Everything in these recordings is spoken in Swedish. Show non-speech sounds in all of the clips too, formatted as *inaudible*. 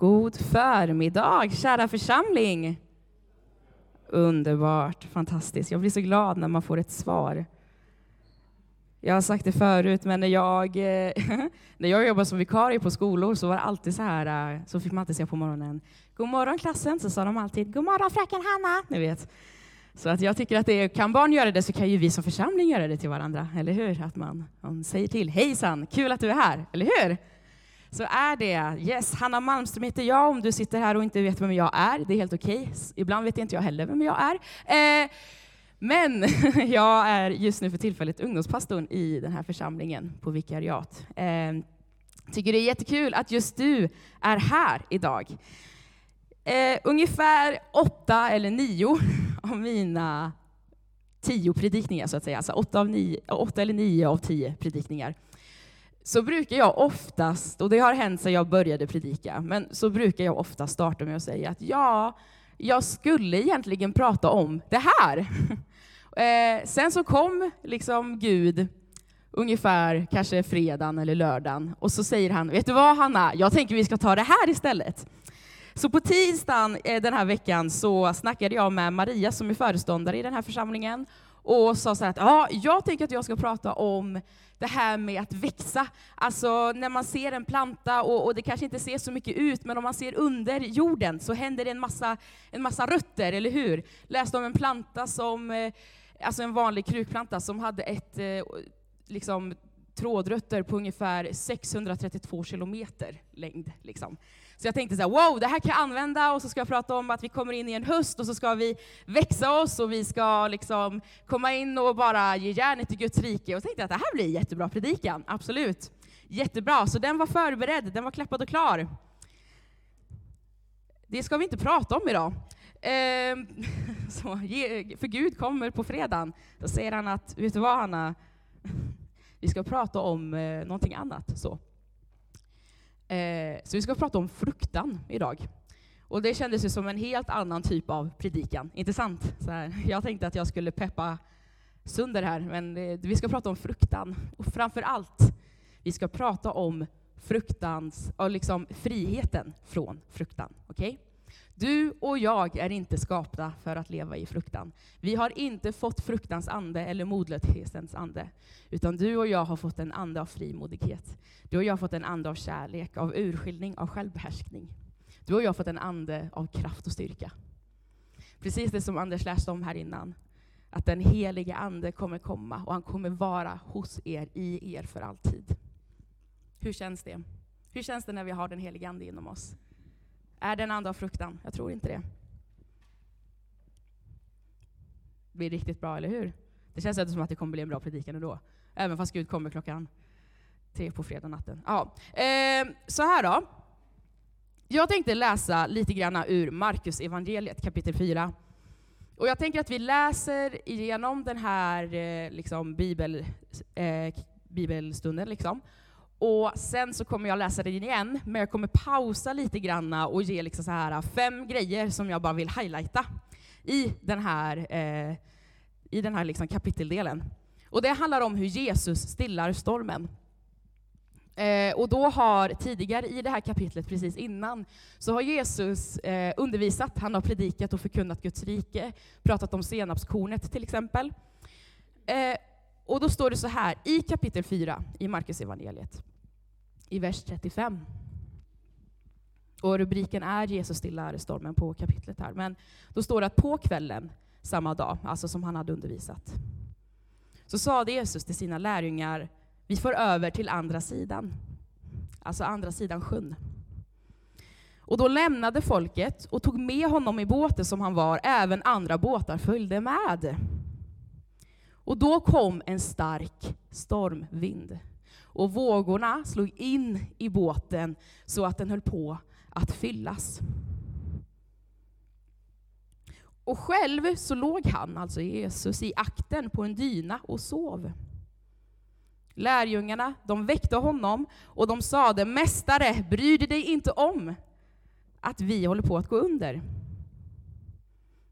God förmiddag, kära församling. Underbart, fantastiskt. Jag blir så glad när man får ett svar. Jag har sagt det förut, men när jag, eh, *laughs* när jag jobbade som vikarie på skolor så var det alltid så här, eh, så fick man alltid säga på morgonen, God morgon klassen, så sa de alltid, God morgon fröken Hanna, ni vet. Så att jag tycker att det kan barn göra det så kan ju vi som församling göra det till varandra, eller hur? Att man, man säger till, hejsan, kul att du är här, eller hur? Så är det. Yes, Hanna Malmström heter jag, om du sitter här och inte vet vem jag är. Det är helt okej. Okay. Ibland vet inte jag heller vem jag är. Eh, men *laughs* jag är just nu för tillfället ungdomspastorn i den här församlingen på vikariat. Eh, tycker det är jättekul att just du är här idag. Eh, ungefär åtta eller nio *laughs* av mina tio predikningar, så att säga, alltså åtta, av nio, åtta eller nio av tio predikningar, så brukar jag oftast, och det har hänt sedan jag började predika, men så brukar jag ofta starta med att säga att ja, jag skulle egentligen prata om det här. *laughs* eh, sen så kom liksom Gud ungefär kanske fredagen eller lördagen och så säger han, vet du vad Hanna, jag tänker vi ska ta det här istället. Så på tisdagen eh, den här veckan så snackade jag med Maria som är föreståndare i den här församlingen och sa så här att ja, jag tänker att jag ska prata om det här med att växa. Alltså när man ser en planta och, och, det kanske inte ser så mycket ut, men om man ser under jorden så händer det en massa, en massa rötter, eller hur? Läste om en planta som, eh, alltså en vanlig krukplanta som hade ett eh, liksom, trådrötter på ungefär 632 kilometer längd. Liksom. Så jag tänkte så här, wow, det här kan jag använda och så ska jag prata om att vi kommer in i en höst och så ska vi växa oss och vi ska liksom komma in och bara ge järnet i Guds rike. Och så tänkte jag att det här blir jättebra predikan, absolut. Jättebra, så den var förberedd, den var klappad och klar. Det ska vi inte prata om idag. Ehm, *laughs* så, för Gud kommer på fredagen, då säger han att, vet du vad Hanna, *laughs* vi ska prata om eh, någonting annat. Så. Eh, så vi ska prata om fruktan idag. Och det kändes ju som en helt annan typ av predikan, inte sant? Så här, *laughs* jag tänkte att jag skulle peppa sönder här, men eh, vi ska prata om fruktan. Och framför allt, vi ska prata om fruktans, och liksom friheten från fruktan. Okay? Du och jag är inte skapta för att leva i fruktan. Vi har inte fått fruktans ande eller modlöshetens ande, utan du och jag har fått en ande av frimodighet. Du och jag har fått en ande av kärlek, av urskiljning, av självbehärskning. Du och jag har fått en ande av kraft och styrka. Precis det som Anders läste om här innan, att den helige ande kommer komma och han kommer vara hos er, i er för alltid. Hur känns det? Hur känns det när vi har den helige ande inom oss? Är det en ande av fruktan? Jag tror inte det. Det blir riktigt bra, eller hur? Det känns inte som att det kommer bli en bra predikan ändå. Även fast Gud kommer klockan tre på fredag natten. Ja. Eh, så här då. Jag tänkte läsa lite grann ur Markus evangeliet kapitel 4. Och jag tänker att vi läser igenom den här eh, liksom, bibel, eh, bibelstunden. Liksom. Och sen så kommer jag läsa den igen, men jag kommer pausa lite grann och ge liksom så här äh, fem grejer som jag bara vill highlighta i den här, eh, i den här liksom kapiteldelen. Och det handlar om hur Jesus stillar stormen. Eh, och då har tidigare i det här kapitlet, precis innan, så har Jesus eh, undervisat, han har predikat och förkunnat Guds rike, pratat om senapskornet till exempel. Eh, och då står det så här i kapitel 4 i Markus evangeliet i vers 35. Och rubriken är Jesus stillar stormen på kapitlet här. Men då står det att på kvällen samma dag, alltså som han hade undervisat, så sade Jesus till sina lärjungar, vi får över till andra sidan, alltså andra sidan sjön. Och då lämnade folket och tog med honom i båten som han var, även andra båtar följde med. Och då kom en stark stormvind och vågorna slog in i båten så att den höll på att fyllas. Och själv så låg han, alltså Jesus, i akten på en dyna och sov. Lärjungarna, de väckte honom och de sade, Mästare, bryr du dig inte om att vi håller på att gå under?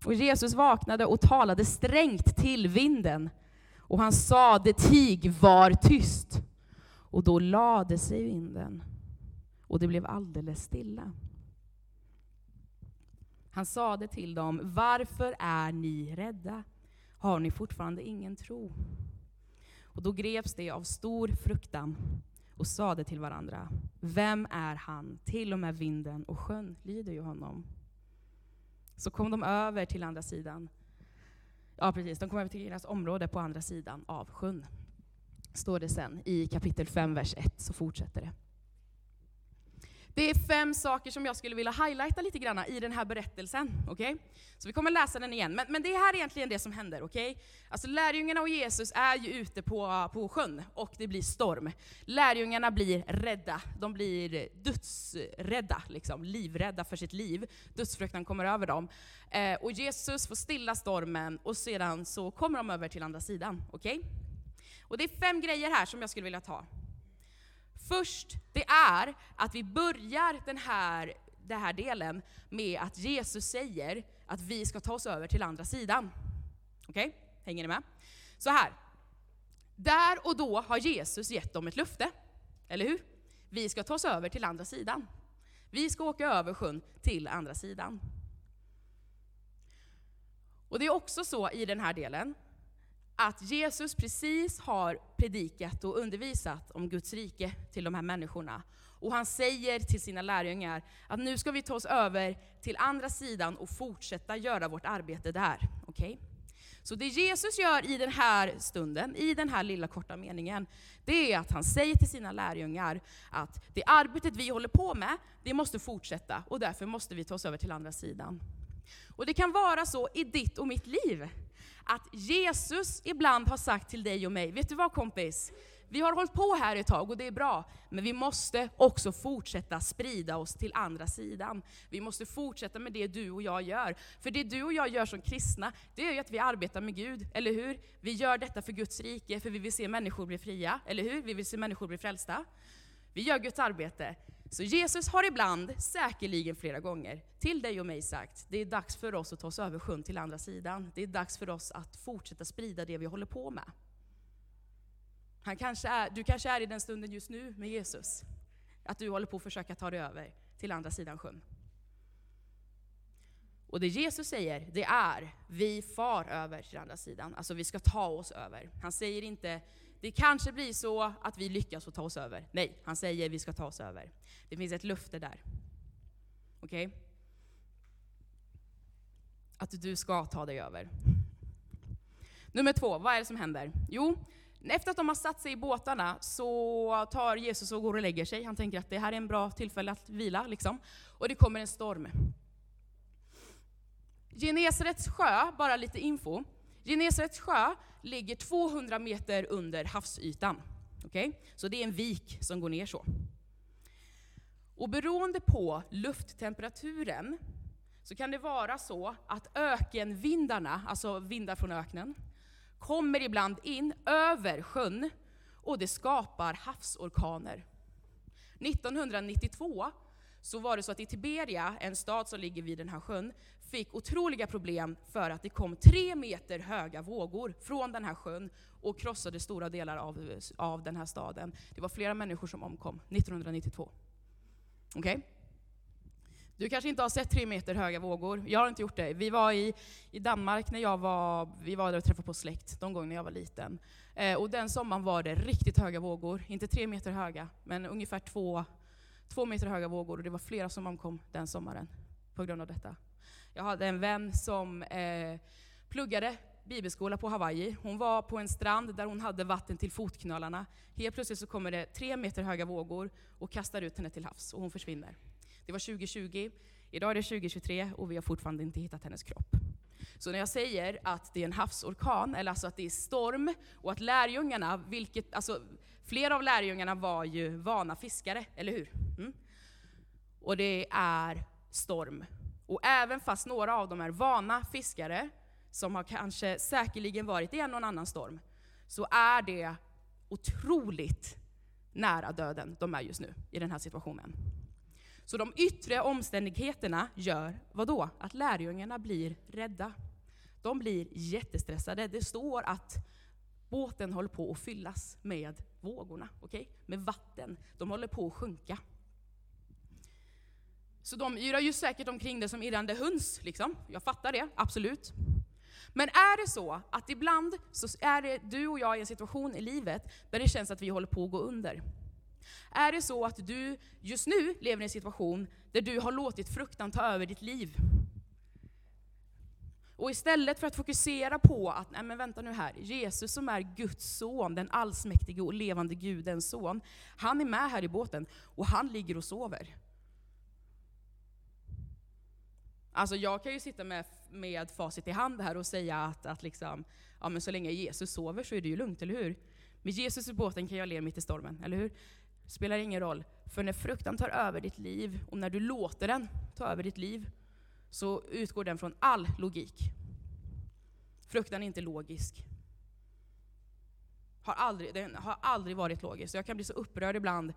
Och Jesus vaknade och talade strängt till vinden, och han sade, tig, var tyst. Och då lade sig vinden och det blev alldeles stilla. Han sade till dem, varför är ni rädda? Har ni fortfarande ingen tro? Och då greps de av stor fruktan och sade till varandra, vem är han? Till och med vinden och sjön lyder ju honom. Så kom de över till andra sidan. Ja, precis. De kom över till deras område på andra sidan av sjön. Står det sen i kapitel 5, vers 1, så fortsätter det. Det är fem saker som jag skulle vilja highlighta lite grann i den här berättelsen. Okay? Så vi kommer läsa den igen. Men, men det här är egentligen det som händer. Okay? Alltså lärjungarna och Jesus är ju ute på, på sjön och det blir storm. Lärjungarna blir rädda. De blir dödsrädda, liksom, livrädda för sitt liv. Dödsfruktan kommer över dem. Eh, och Jesus får stilla stormen och sedan så kommer de över till andra sidan. Okay? Och det är fem grejer här som jag skulle vilja ta. Först, det är att vi börjar den här, den här delen med att Jesus säger att vi ska ta oss över till andra sidan. Okej? Okay? Hänger ni med? Så här. Där och då har Jesus gett dem ett löfte. Eller hur? Vi ska ta oss över till andra sidan. Vi ska åka över sjön till andra sidan. Och det är också så i den här delen att Jesus precis har predikat och undervisat om Guds rike till de här människorna. Och han säger till sina lärjungar att nu ska vi ta oss över till andra sidan och fortsätta göra vårt arbete där. Okay? Så det Jesus gör i den här stunden, i den här lilla korta meningen, det är att han säger till sina lärjungar att det arbetet vi håller på med, det måste fortsätta och därför måste vi ta oss över till andra sidan. Och det kan vara så i ditt och mitt liv att Jesus ibland har sagt till dig och mig, vet du vad kompis? Vi har hållit på här ett tag och det är bra, men vi måste också fortsätta sprida oss till andra sidan. Vi måste fortsätta med det du och jag gör. För det du och jag gör som kristna, det är ju att vi arbetar med Gud, eller hur? Vi gör detta för Guds rike, för vi vill se människor bli fria, eller hur? Vi vill se människor bli frälsta. Vi gör Guds arbete. Så Jesus har ibland, säkerligen flera gånger, till dig och mig sagt, det är dags för oss att ta oss över sjön till andra sidan. Det är dags för oss att fortsätta sprida det vi håller på med. Han kanske är, du kanske är i den stunden just nu med Jesus, att du håller på att försöka ta dig över till andra sidan sjön. Och det Jesus säger, det är, vi far över till andra sidan. Alltså vi ska ta oss över. Han säger inte, det kanske blir så att vi lyckas få ta oss över. Nej, han säger vi ska ta oss över. Det finns ett löfte där. Okej? Okay? Att du ska ta dig över. Nummer två, vad är det som händer? Jo, efter att de har satt sig i båtarna så tar Jesus och går och lägger sig. Han tänker att det här är en bra tillfälle att vila. Liksom. Och det kommer en storm. Genesarets sjö, bara lite info. Genesarets sjö ligger 200 meter under havsytan. Okay? Så det är en vik som går ner så. Och beroende på lufttemperaturen så kan det vara så att ökenvindarna, alltså vindar från öknen, kommer ibland in över sjön och det skapar havsorkaner. 1992 så var det så att i Tiberia, en stad som ligger vid den här sjön, fick otroliga problem för att det kom tre meter höga vågor från den här sjön och krossade stora delar av, av den här staden. Det var flera människor som omkom 1992. Okej? Okay? Du kanske inte har sett tre meter höga vågor. Jag har inte gjort det. Vi var i, i Danmark när jag var, vi var där och träffade på släkt, de gånger jag var liten. Eh, och den sommaren var det riktigt höga vågor. Inte tre meter höga, men ungefär två, två meter höga vågor. Och det var flera som omkom den sommaren på grund av detta. Jag hade en vän som eh, pluggade bibelskola på Hawaii. Hon var på en strand där hon hade vatten till fotknölarna. Helt plötsligt så kommer det tre meter höga vågor och kastar ut henne till havs och hon försvinner. Det var 2020, idag är det 2023 och vi har fortfarande inte hittat hennes kropp. Så när jag säger att det är en havsorkan, eller alltså att det är storm, och att lärjungarna, vilket, alltså flera av lärjungarna var ju vana fiskare, eller hur? Och det är storm. Och även fast några av dem är vana fiskare, som har kanske säkerligen varit i en och annan storm, så är det otroligt nära döden de är just nu i den här situationen. Så de yttre omständigheterna gör vad då? Att lärjungarna blir rädda. De blir jättestressade. Det står att båten håller på att fyllas med vågorna, okay? med vatten. De håller på att sjunka. Så de yrar ju säkert omkring det som irrande höns, liksom. Jag fattar det, absolut. Men är det så att ibland så är det du och jag i en situation i livet där det känns att vi håller på att gå under. Är det så att du just nu lever i en situation där du har låtit fruktan ta över ditt liv? Och istället för att fokusera på att, nej men vänta nu här, Jesus som är Guds son, den allsmäktige och levande Gudens son, han är med här i båten och han ligger och sover. Alltså jag kan ju sitta med, med facit i hand här och säga att, att liksom, ja men så länge Jesus sover så är det ju lugnt, eller hur? Med Jesus i båten kan jag le mitt i stormen, eller hur? Spelar ingen roll. För när fruktan tar över ditt liv, och när du låter den ta över ditt liv, så utgår den från all logik. Fruktan är inte logisk. Har aldrig, den har aldrig varit logisk. Jag kan bli så upprörd ibland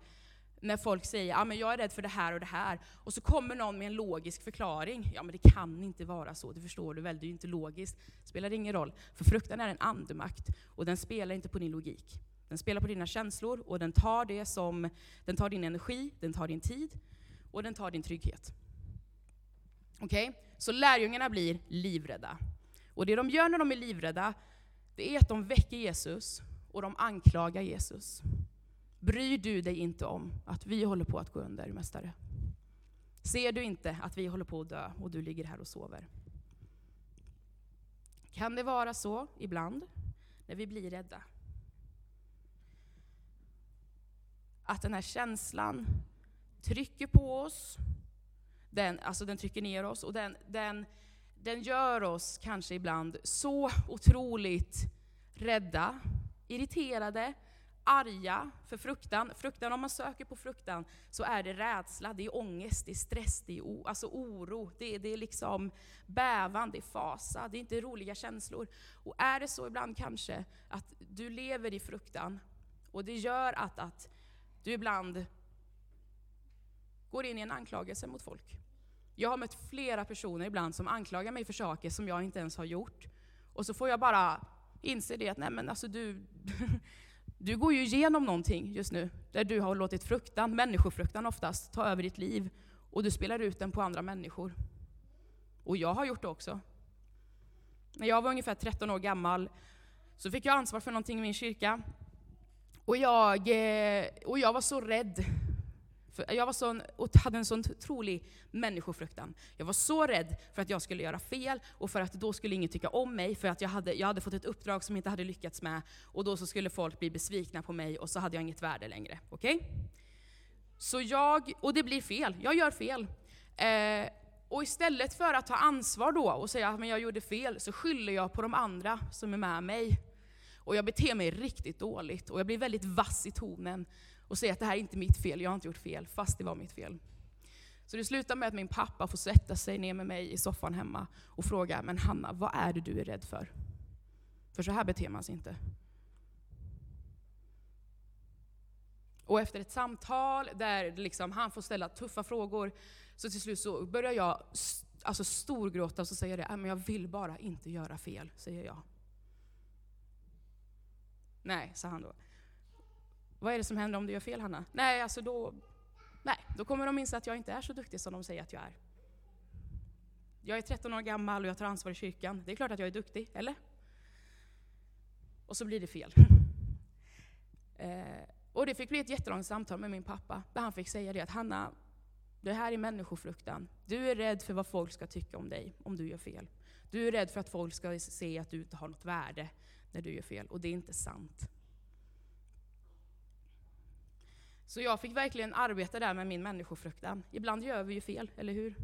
när folk säger att ah, jag är rädd för det här och det här, och så kommer någon med en logisk förklaring. Ja, men det kan inte vara så, det förstår du väl, det är ju inte logiskt. Det spelar ingen roll, för fruktan är en andemakt, och den spelar inte på din logik. Den spelar på dina känslor, och den tar, det som, den tar din energi, den tar din tid, och den tar din trygghet. Okej? Okay? Så lärjungarna blir livrädda. Och det de gör när de är livrädda, det är att de väcker Jesus, och de anklagar Jesus. Bryr du dig inte om att vi håller på att gå under, Mästare? Ser du inte att vi håller på att dö och du ligger här och sover? Kan det vara så ibland, när vi blir rädda? Att den här känslan trycker på oss, den, alltså den trycker ner oss, och den, den, den gör oss kanske ibland så otroligt rädda, irriterade, arga för fruktan. Fruktan, om man söker på fruktan, så är det rädsla, det är ångest, det är stress, det är o, alltså oro, det är, det är liksom bävan, det är fasa, det är inte roliga känslor. Och är det så ibland kanske att du lever i fruktan, och det gör att, att du ibland går in i en anklagelse mot folk. Jag har mött flera personer ibland som anklagar mig för saker som jag inte ens har gjort. Och så får jag bara inse det att, nej men alltså du, *laughs* Du går ju igenom någonting just nu, där du har låtit fruktan, människofruktan oftast, ta över ditt liv. Och du spelar ut den på andra människor. Och jag har gjort det också. När jag var ungefär 13 år gammal så fick jag ansvar för någonting i min kyrka. Och jag, eh, och jag var så rädd för jag var sån, och hade en sån otrolig människofruktan. Jag var så rädd för att jag skulle göra fel, och för att då skulle ingen tycka om mig, för att jag hade, jag hade fått ett uppdrag som jag inte hade lyckats med, och då så skulle folk bli besvikna på mig, och så hade jag inget värde längre. Okej? Okay? Så jag, och det blir fel, jag gör fel. Eh, och istället för att ta ansvar då och säga att jag gjorde fel, så skyller jag på de andra som är med mig. Och jag beter mig riktigt dåligt, och jag blir väldigt vass i tonen och säga att det här är inte mitt fel, jag har inte gjort fel, fast det var mitt fel. Så det slutar med att min pappa får sätta sig ner med mig i soffan hemma och fråga, men Hanna, vad är det du är rädd för? För så här beter man sig inte. Och efter ett samtal där liksom han får ställa tuffa frågor, så till slut så börjar jag alltså storgråta och så säger jag, jag vill bara inte göra fel, säger jag. Nej, sa han då. Vad är det som händer om du gör fel, Hanna? Nej, alltså då, nej, då kommer de inse att jag inte är så duktig som de säger att jag är. Jag är 13 år gammal och jag tar ansvar i kyrkan. Det är klart att jag är duktig, eller? Och så blir det fel. *laughs* eh, och det fick bli ett jättelångt samtal med min pappa, där han fick säga det att Hanna, det här är människofruktan. Du är rädd för vad folk ska tycka om dig om du gör fel. Du är rädd för att folk ska se att du inte har något värde när du gör fel, och det är inte sant. Så jag fick verkligen arbeta där med min människofruktan. Ibland gör vi ju fel, eller hur?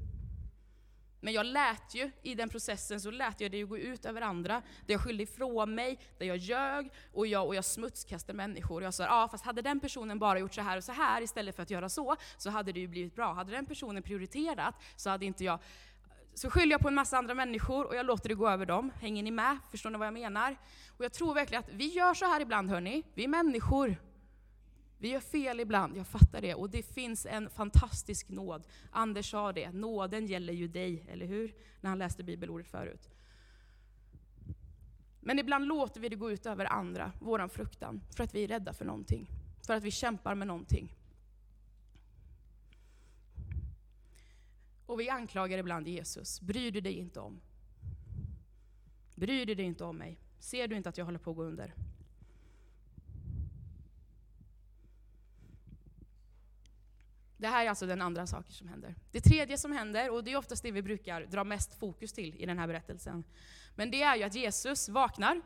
Men jag lät ju, i den processen, så lät jag det ju gå ut över andra. Där jag skyllde ifrån mig, där jag ljög och jag, och jag smutskastade människor. Jag sa, ja ah, fast hade den personen bara gjort så här och så här istället för att göra så, så hade det ju blivit bra. Hade den personen prioriterat så hade inte jag... Så skyller jag på en massa andra människor och jag låter det gå över dem. Hänger ni med? Förstår ni vad jag menar? Och jag tror verkligen att vi gör så här ibland, hörni. Vi är människor. Vi gör fel ibland, jag fattar det. Och det finns en fantastisk nåd. Anders sa det, nåden gäller ju dig, eller hur? När han läste bibelordet förut. Men ibland låter vi det gå ut över andra, våran fruktan, för att vi är rädda för någonting. För att vi kämpar med någonting. Och vi anklagar ibland Jesus. Bryr du dig inte om? Bryr du dig inte om mig? Ser du inte att jag håller på att gå under? Det här är alltså den andra saken som händer. Det tredje som händer, och det är oftast det vi brukar dra mest fokus till i den här berättelsen, men det är ju att Jesus vaknar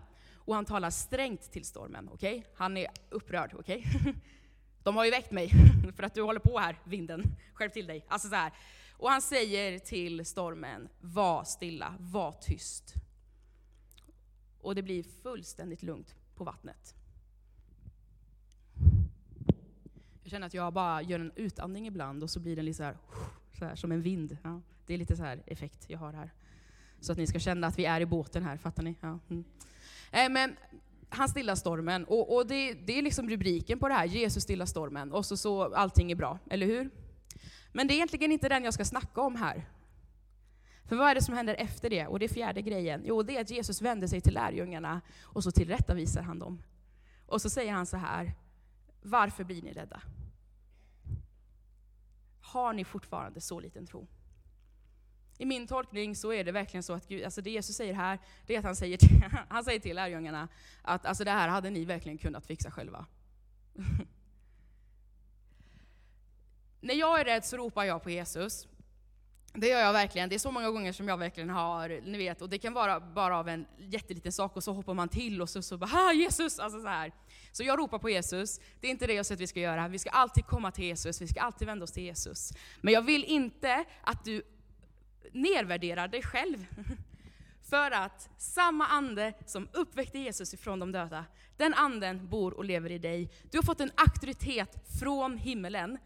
och han talar strängt till stormen. Okay? Han är upprörd. Okay? *laughs* De har ju väckt mig *laughs* för att du håller på här, vinden. Skärp till dig. Alltså så här. Och han säger till stormen, var stilla, var tyst. Och det blir fullständigt lugnt på vattnet. Jag känner att jag bara gör en utandning ibland och så blir den lite så här, så här som en vind. Ja, det är lite så här effekt jag har här. Så att ni ska känna att vi är i båten här, fattar ni? Ja. Mm. Eh, men han stillar stormen, och, och det, det, är liksom rubriken på det här, Jesus stillar stormen, och så, så allting är bra, eller hur? Men det är egentligen inte den jag ska snacka om här. För vad är det som händer efter det? Och det är fjärde grejen. Jo, det är att Jesus vänder sig till lärjungarna och så tillrättavisar han dem. Och så säger han så här, varför blir ni rädda? Har ni fortfarande så liten tro? I min tolkning så är det verkligen så att Gud, alltså det Jesus säger här, det är att han säger till, *laughs* han säger till lärjungarna att alltså det här hade ni verkligen kunnat fixa själva. *laughs* När jag är rädd så ropar jag på Jesus. Det gör jag verkligen. Det är så många gånger som jag verkligen har, ni vet, och det kan vara bara av en jätteliten sak och så hoppar man till och så, så bara Jesus! Alltså så, här. så jag ropar på Jesus. Det är inte det jag säger att vi ska göra. Vi ska alltid komma till Jesus, vi ska alltid vända oss till Jesus. Men jag vill inte att du nedvärderar dig själv. *laughs* För att samma ande som uppväckte Jesus ifrån de döda, den anden bor och lever i dig. Du har fått en auktoritet från himmelen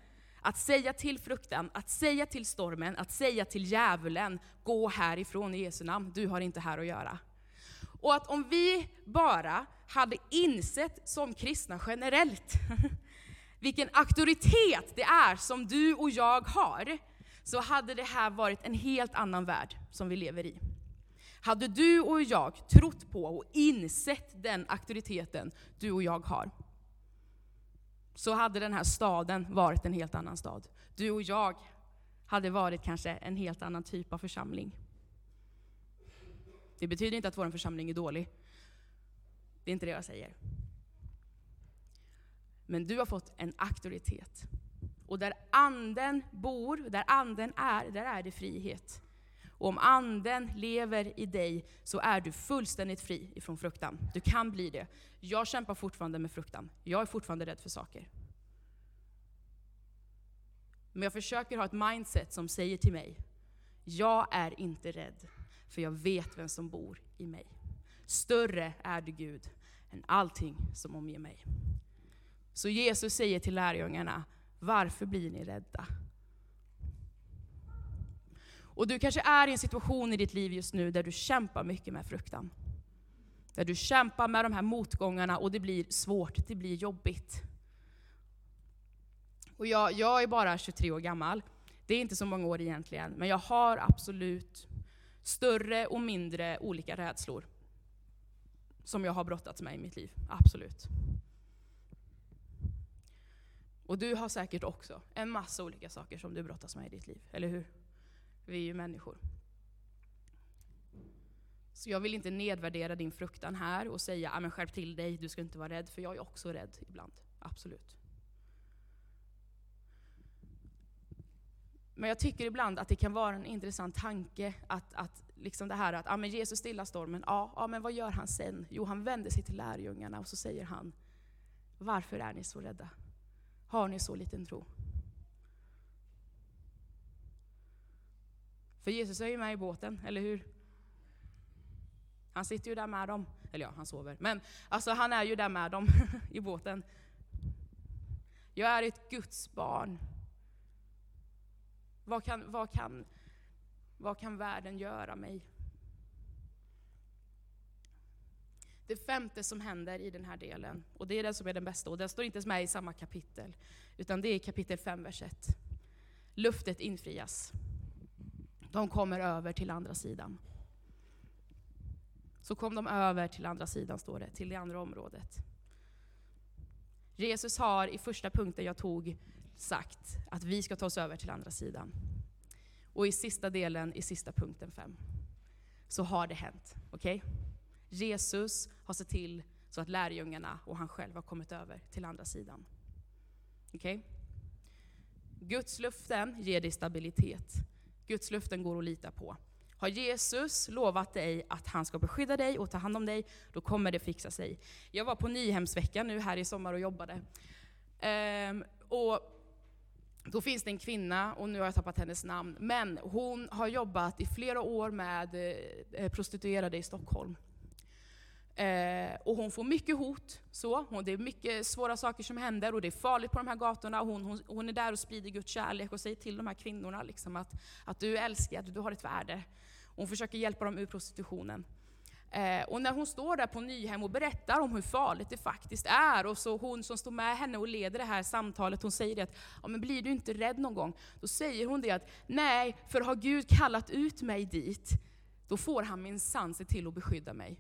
att säga till fruktan, att säga till stormen, att säga till djävulen, gå härifrån i Jesu namn, du har inte här att göra. Och att om vi bara hade insett som kristna generellt, *laughs* vilken auktoritet det är som du och jag har, så hade det här varit en helt annan värld som vi lever i. Hade du och jag trott på och insett den auktoriteten du och jag har, så hade den här staden varit en helt annan stad. Du och jag hade varit kanske en helt annan typ av församling. Det betyder inte att vår församling är dålig. Det är inte det jag säger. Men du har fått en auktoritet. Och där anden bor, där anden är, där är det frihet. Och om anden lever i dig så är du fullständigt fri ifrån fruktan. Du kan bli det. Jag kämpar fortfarande med fruktan. Jag är fortfarande rädd för saker. Men jag försöker ha ett mindset som säger till mig, jag är inte rädd, för jag vet vem som bor i mig. Större är du Gud än allting som omger mig. Så Jesus säger till lärjungarna, varför blir ni rädda? Och du kanske är i en situation i ditt liv just nu där du kämpar mycket med fruktan. Där du kämpar med de här motgångarna och det blir svårt, det blir jobbigt. Och jag, jag är bara 23 år gammal. Det är inte så många år egentligen, men jag har absolut större och mindre olika rädslor som jag har brottats med i mitt liv. Absolut. Och du har säkert också en massa olika saker som du brottas med i ditt liv, eller hur? Vi är ju människor. Så jag vill inte nedvärdera din fruktan här och säga, ah, men skärp till dig, du ska inte vara rädd, för jag är också rädd ibland. Absolut. Men jag tycker ibland att det kan vara en intressant tanke att, att liksom det här att ah, men Jesus stillar stormen, ja, ja, men vad gör han sen? Jo, han vänder sig till lärjungarna och så säger han, varför är ni så rädda? Har ni så liten tro? För Jesus är ju med i båten, eller hur? Han sitter ju där med dem. Eller ja, han sover. Men alltså, han är ju där med dem *laughs* i båten. Jag är ett Guds barn. Vad kan, vad kan, vad kan världen göra mig? Det femte som händer i den här delen, och det är den som är den bästa, och den står inte med i samma kapitel, utan det är kapitel 5, vers 1. Luftet infrias. De kommer över till andra sidan. Så kom de över till andra sidan, står det, till det andra området. Jesus har i första punkten jag tog sagt att vi ska ta oss över till andra sidan. Och i sista delen, i sista punkten 5, så har det hänt. Okej? Okay? Jesus har sett till så att lärjungarna och han själv har kommit över till andra sidan. Okej? Okay? Guds löften ger dig stabilitet. Guds löften går att lita på. Har Jesus lovat dig att han ska beskydda dig och ta hand om dig, då kommer det fixa sig. Jag var på Nyhemsveckan nu här i sommar och jobbade. Ehm, och då finns det en kvinna, och nu har jag tappat hennes namn, men hon har jobbat i flera år med eh, prostituerade i Stockholm. Och hon får mycket hot, så. Hon, det är mycket svåra saker som händer och det är farligt på de här gatorna. Hon, hon, hon är där och sprider Guds kärlek och säger till de här kvinnorna liksom att, att du är älskad, du har ett värde. Hon försöker hjälpa dem ur prostitutionen. Eh, och när hon står där på Nyhem och berättar om hur farligt det faktiskt är, och så hon som står med henne och leder det här samtalet, hon säger det att ja, men blir du inte rädd någon gång? Då säger hon det att nej, för har Gud kallat ut mig dit, då får han min se till att beskydda mig.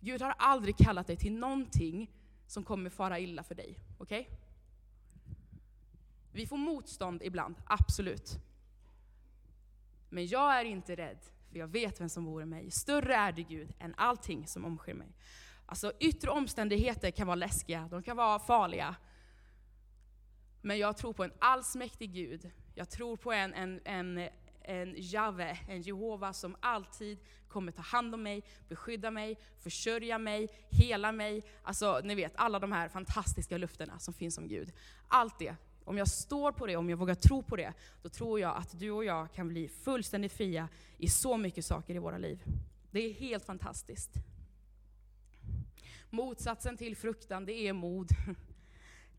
Gud har aldrig kallat dig till någonting som kommer fara illa för dig. Okej? Okay? Vi får motstånd ibland, absolut. Men jag är inte rädd, för jag vet vem som bor i mig. Större är det Gud än allting som omsker mig. Alltså yttre omständigheter kan vara läskiga, de kan vara farliga. Men jag tror på en allsmäktig Gud. Jag tror på en, en, en, en Jave, en Jehova som alltid kommer ta hand om mig, beskydda mig, försörja mig, hela mig. Alltså ni vet alla de här fantastiska lufterna som finns om Gud. Allt det om jag står på det, om jag vågar tro på det, då tror jag att du och jag kan bli fullständigt fria i så mycket saker i våra liv. Det är helt fantastiskt. Motsatsen till fruktan, det är mod. *laughs*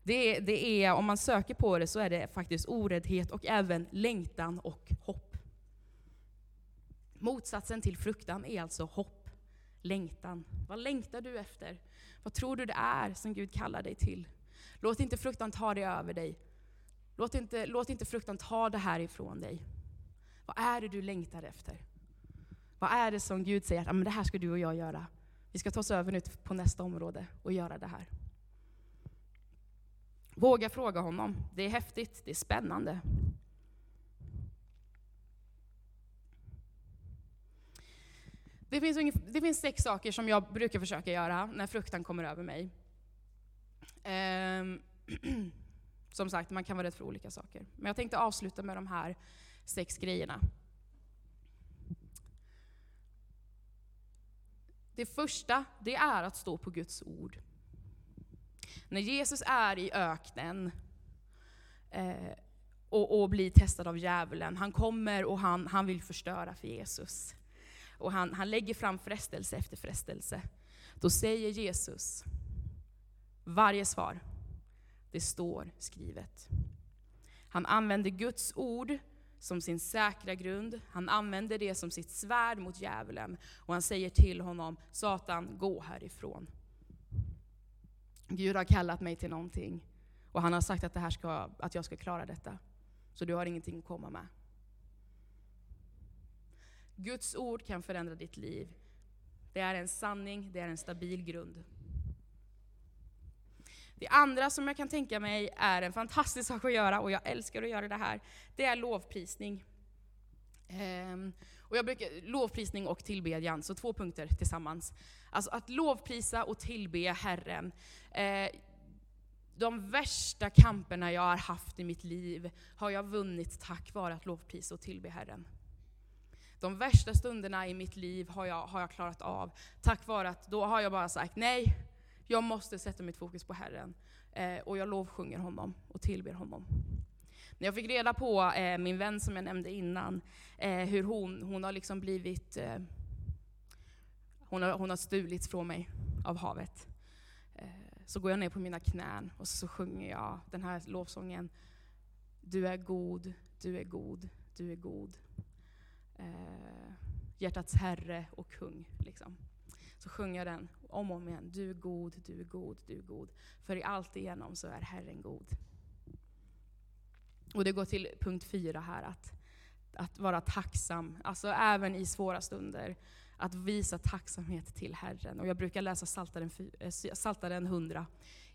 Det, det är, om man söker på det så är det faktiskt oräddhet och även längtan och hopp. Motsatsen till fruktan är alltså hopp, längtan. Vad längtar du efter? Vad tror du det är som Gud kallar dig till? Låt inte fruktan ta dig över dig. Låt inte, låt inte fruktan ta det här ifrån dig. Vad är det du längtar efter? Vad är det som Gud säger att det här ska du och jag göra? Vi ska ta oss över nu på nästa område och göra det här. Våga fråga honom. Det är häftigt, det är spännande. Det finns, det finns sex saker som jag brukar försöka göra när fruktan kommer över mig. Um, *clears throat* Som sagt, man kan vara rädd för olika saker. Men jag tänkte avsluta med de här sex grejerna. Det första, det är att stå på Guds ord. När Jesus är i öknen eh, och, och, blir testad av djävulen, han kommer och han, han vill förstöra för Jesus. Och han, han lägger fram frestelse efter frestelse. Då säger Jesus, varje svar, det står skrivet. Han använder Guds ord som sin säkra grund. Han använder det som sitt svärd mot djävulen. Och han säger till honom, Satan, gå härifrån. Gud har kallat mig till någonting. Och han har sagt att, det här ska, att jag ska klara detta. Så du har ingenting att komma med. Guds ord kan förändra ditt liv. Det är en sanning, det är en stabil grund. Det andra som jag kan tänka mig är en fantastisk *laughs* sak att göra, och jag älskar att göra det här, det är lovprisning. Ehm, och jag brukar, lovprisning och tillbedjan, så två punkter tillsammans. Alltså att lovprisa och tillbe Herren. Ehm, de värsta kamperna jag har haft i mitt liv har jag vunnit tack vare att lovprisa och tillbe Herren. De värsta stunderna i mitt liv har jag, har jag klarat av tack vare att då har jag bara sagt nej, jag måste sätta mitt fokus på Herren. Eh, och jag lovsjunger honom och tillber honom. När jag fick reda på eh, min vän som jag nämnde innan, eh, hur hon, hon har liksom blivit... Eh, hon, har, hon har stulits från mig av havet. Eh, så går jag ner på mina knän och så, så sjunger jag den här lovsången. Du är god, du är god, du är god. Eh, hjärtats herre och kung. Liksom så sjunger jag den om och om igen. Du är god, du är god, du är god. För i allt igenom så är Herren god. Och det går till punkt fyra här, att, att vara tacksam. Alltså även i svåra stunder. Att visa tacksamhet till Herren. Och jag brukar läsa Saltaren, eh, Saltaren 100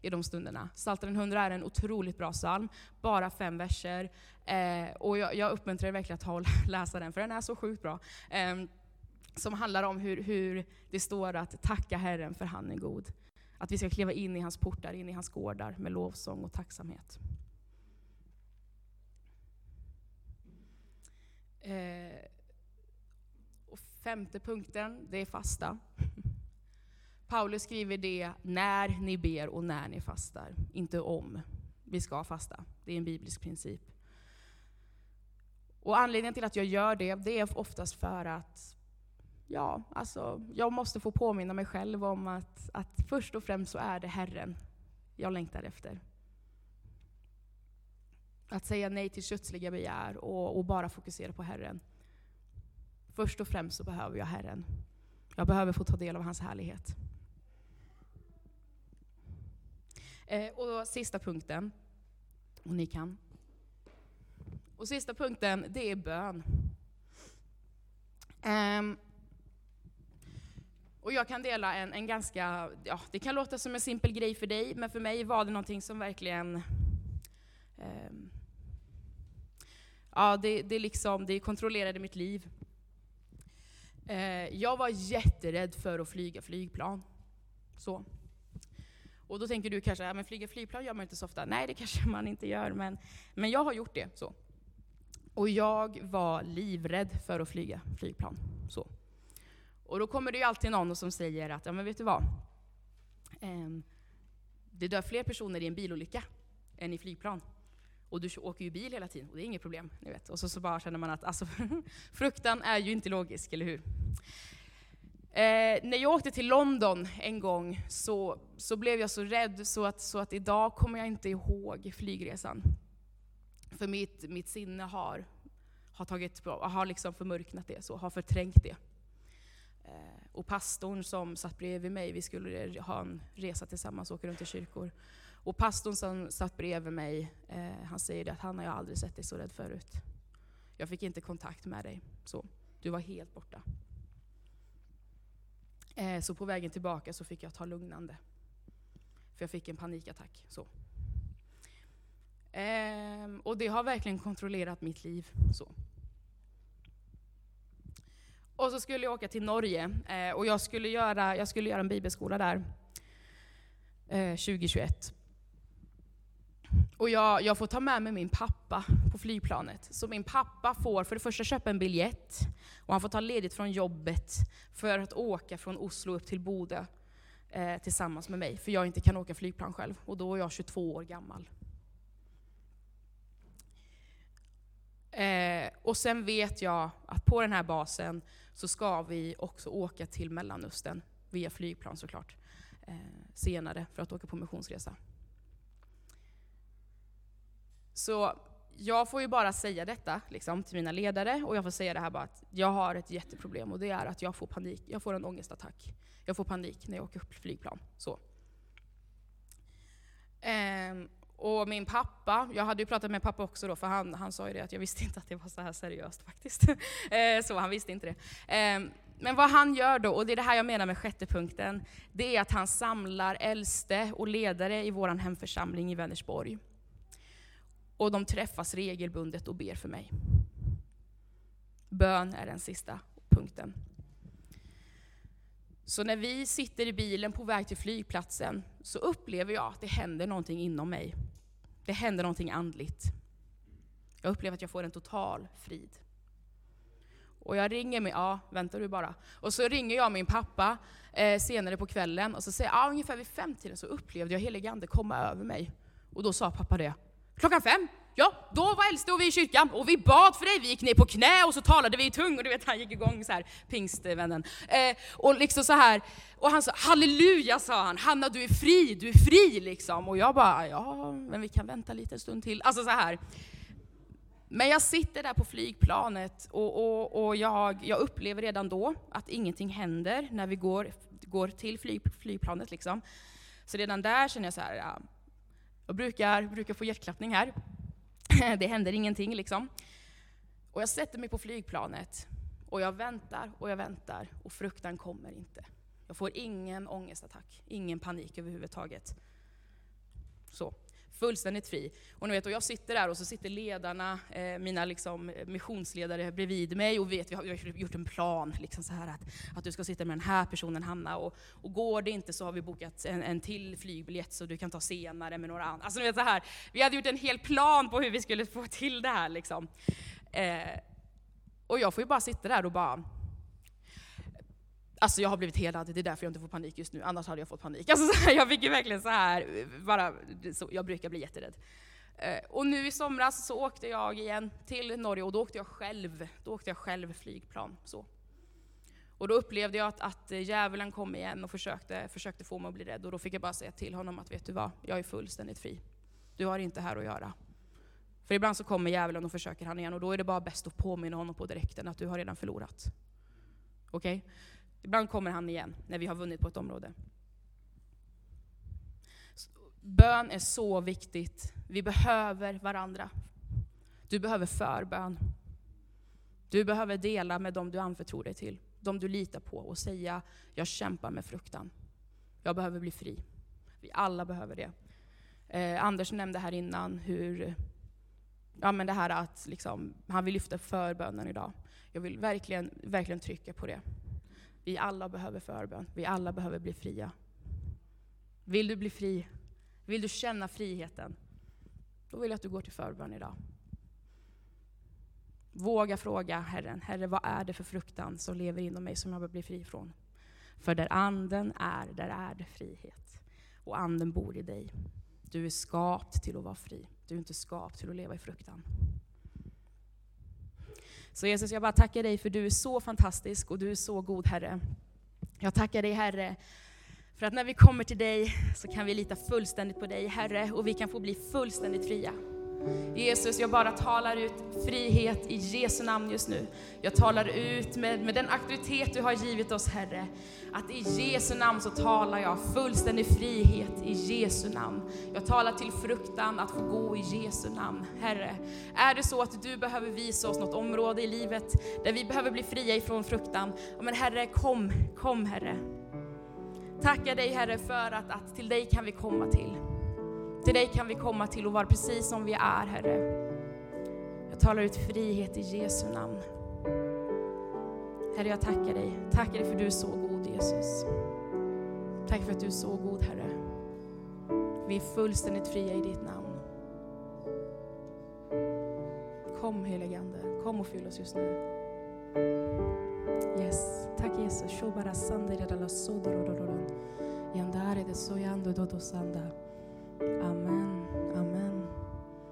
i de stunderna. Psaltaren 100 är en otroligt bra psalm, bara fem verser. Eh, och jag, jag uppmuntrar er verkligen att ta och *laughs* läsa den, för den är så sjukt bra. Eh, som handlar om hur, hur det står att tacka Herren för han är god. Att vi ska kliva in i hans portar, in i hans gårdar med lovsång och tacksamhet. Eh, femte punkten, det är fasta. Paulus skriver det när ni ber och när ni fastar, inte om vi ska fasta. Det är en biblisk princip. Och anledningen till att jag gör det, det är oftast för att ja, alltså, jag måste få påminna mig själv om att, att först och främst så är det Herren jag längtar efter. Att säga nej till kötsliga begär och, och bara fokusera på Herren. Först och främst så behöver jag Herren. Jag behöver få ta del av hans härlighet. Eh, och sista punkten, och ni kan. Och sista punkten, det är bön. Um, och jag kan dela en, en ganska, ja, det kan låta som en simpel grej för dig, men för mig var det någonting som verkligen um, ja, det, det, liksom, det kontrollerade mitt liv. Eh, jag var jätterädd för att flyga flygplan. Så. Och då tänker du kanske, ja, men flyga flygplan gör man inte så ofta. Nej, det kanske man inte gör, men, men jag har gjort det. så. Och jag var livrädd för att flyga flygplan. Så. Och då kommer det ju alltid någon som säger att, ja men vet du vad? Eh, det dör fler personer i en bilolycka än i flygplan. Och du åker ju bil hela tiden, och det är inget problem. Ni vet. Och så, så bara känner man att alltså, *laughs* fruktan är ju inte logisk, eller hur? Eh, när jag åkte till London en gång så, så blev jag så rädd så att, så att idag kommer jag inte ihåg flygresan. För mitt, mitt sinne har, har, tagit, har liksom förmörknat det, så, har förträngt det. Eh, och pastorn som satt bredvid mig, vi skulle ha en resa tillsammans, åka runt i kyrkor. Och pastorn som satt bredvid mig, eh, han säger att han har jag aldrig sett dig så rädd förut. Jag fick inte kontakt med dig. Så, du var helt borta. Eh, så på vägen tillbaka så fick jag ta lugnande. För jag fick en panikattack. Så. Eh, och det har verkligen kontrollerat mitt liv. Så. Och så skulle jag åka till Norge eh, och jag skulle, göra, jag skulle göra en bibelskola där eh, 2021. Och jag, jag, får ta med mig min pappa på flygplanet. Så min pappa får för det första köpa en biljett, och han får ta ledigt från jobbet för att åka från Oslo upp till Bodö eh, tillsammans med mig, för jag inte kan åka flygplan själv. Och då är jag 22 år gammal. Eh, och sen vet jag att på den här basen så ska vi också åka till Mellanöstern, via flygplan såklart, eh, senare för att åka på missionsresa. Så jag får ju bara säga detta liksom, till mina ledare, och jag får säga det här bara att jag har ett jätteproblem, och det är att jag får panik, jag får en ångestattack. Jag får panik när jag åker upp flygplan. Så. Ehm, och min pappa, jag hade ju pratat med pappa också då, för han, han sa ju det att jag visste inte att det var så här seriöst faktiskt. *laughs* Ehm, så han visste inte det. Ehm, men vad han gör då, och det är det här jag menar med sjätte punkten, det är att han samlar äldste och ledare i vår hemförsamling i Vänersborg. Och de träffas regelbundet och ber för mig. Bön är den sista punkten. Så när vi sitter i bilen på väg till flygplatsen så upplever jag att det händer någonting inom mig. Det händer någonting andligt. Jag upplever att jag får en total frid. Och jag ringer min, ja vänta du bara. Och så ringer jag min pappa eh, senare på kvällen och så säger jag, ah, ungefär vid femtiden så upplevde jag helig ande komma över mig. Och då sa pappa det, klockan fem? Ja, då var äldste och vi i kyrkan och vi bad för dig. Vi gick ner på knä och så talade vi i tung och du vet han gick igång så här, pingstvännen. Eh, och liksom så här, och han sa halleluja sa han, Hanna du är fri, du är fri liksom. Och jag bara, ja men vi kan vänta lite en stund till. Alltså så här. Men jag sitter där på flygplanet och, och, och jag, jag, upplever redan då att ingenting händer när vi går, går till flyg, flygplanet. Liksom. Så redan där känner jag så här, ja, jag brukar, brukar få hjärtklappning här. *laughs* det händer ingenting liksom. Och jag sätter mig på flygplanet och jag väntar och jag väntar och fruktan kommer inte. Jag får ingen ångestattack, ingen panik överhuvudtaget. Så. Fullständigt fri. Och, ni vet, och jag sitter där och så sitter ledarna, eh, mina liksom, eh, missionsledare bredvid mig och vet, vi har, vi har gjort en plan, liksom så här att, att du ska sitta med den här personen Hanna, och, och går det inte så har vi bokat en, en till flygbiljett så du kan ta senare med några andra. Alltså, ni vet, så här, vi hade gjort en hel plan på hur vi skulle få till det här. Liksom. Eh, och jag får ju bara sitta där och bara Alltså jag har blivit helad, det är därför jag inte får panik just nu, annars hade jag fått panik. Alltså *laughs* så här, jag fick ju verkligen så här, bara, så, jag brukar bli jätterädd. Eh, och nu i somras så åkte jag igen till Norge och då åkte jag själv, då åkte jag själv flygplan. Så. Och då upplevde jag att, att djävulen kom igen och försökte, försökte få mig att bli rädd. Och då fick jag bara säga till honom att vet du vad, jag är fullständigt fri. Du har inte här att göra. För ibland så kommer djävulen och försöker han igen och då är det bara bäst att påminna honom på direkten att du har redan förlorat. Okej? Okay? Ibland kommer han igen när vi har vunnit på ett område. Bön är så viktigt. Vi behöver varandra. Du behöver förbön. Du behöver dela med dem du anförtror dig till, de du litar på och säga, jag kämpar med fruktan. Jag behöver bli fri. Vi alla behöver det. Eh, Anders nämnde här innan hur, ja men det här att liksom, han vill lyfta förbönen idag. Jag vill verkligen, verkligen trycka på det. Vi alla behöver förbön. Vi alla behöver bli fria. Vill du bli fri? Vill du känna friheten? Då vill jag att du går till förbön idag. Våga fråga Herren, Herre vad är det för fruktan som lever inom mig som jag behöver bli fri från? För där anden är, där är det frihet. Och anden bor i dig. Du är skapt till att vara fri. Du är inte skapt till att leva i fruktan. Så Jesus, jag bara tackar dig för du är så fantastisk och du är så god Herre. Jag tackar dig Herre, för att när vi kommer till dig så kan vi lita fullständigt på dig Herre och vi kan få bli fullständigt fria. Jesus, jag bara talar ut frihet i Jesu namn just nu. Jag talar ut med, med den auktoritet du har givit oss Herre, att i Jesu namn så talar jag fullständig frihet i Jesu namn. Jag talar till fruktan att få gå i Jesu namn. Herre, är det så att du behöver visa oss något område i livet där vi behöver bli fria ifrån fruktan, men Herre kom, kom Herre. Tackar dig Herre för att, att till dig kan vi komma till. Till dig kan vi komma till och vara precis som vi är, Herre. Jag talar ut frihet i Jesu namn. Herre, jag tackar dig. Tackar dig för att du är så god, Jesus. Tack för att du är så god, Herre. Vi är fullständigt fria i ditt namn. Kom helige Ande, kom och fyll oss just nu. Yes, tack Jesus. Shobara sandere dalla sodoro Yandare de soyando dodo sanda. 아멘.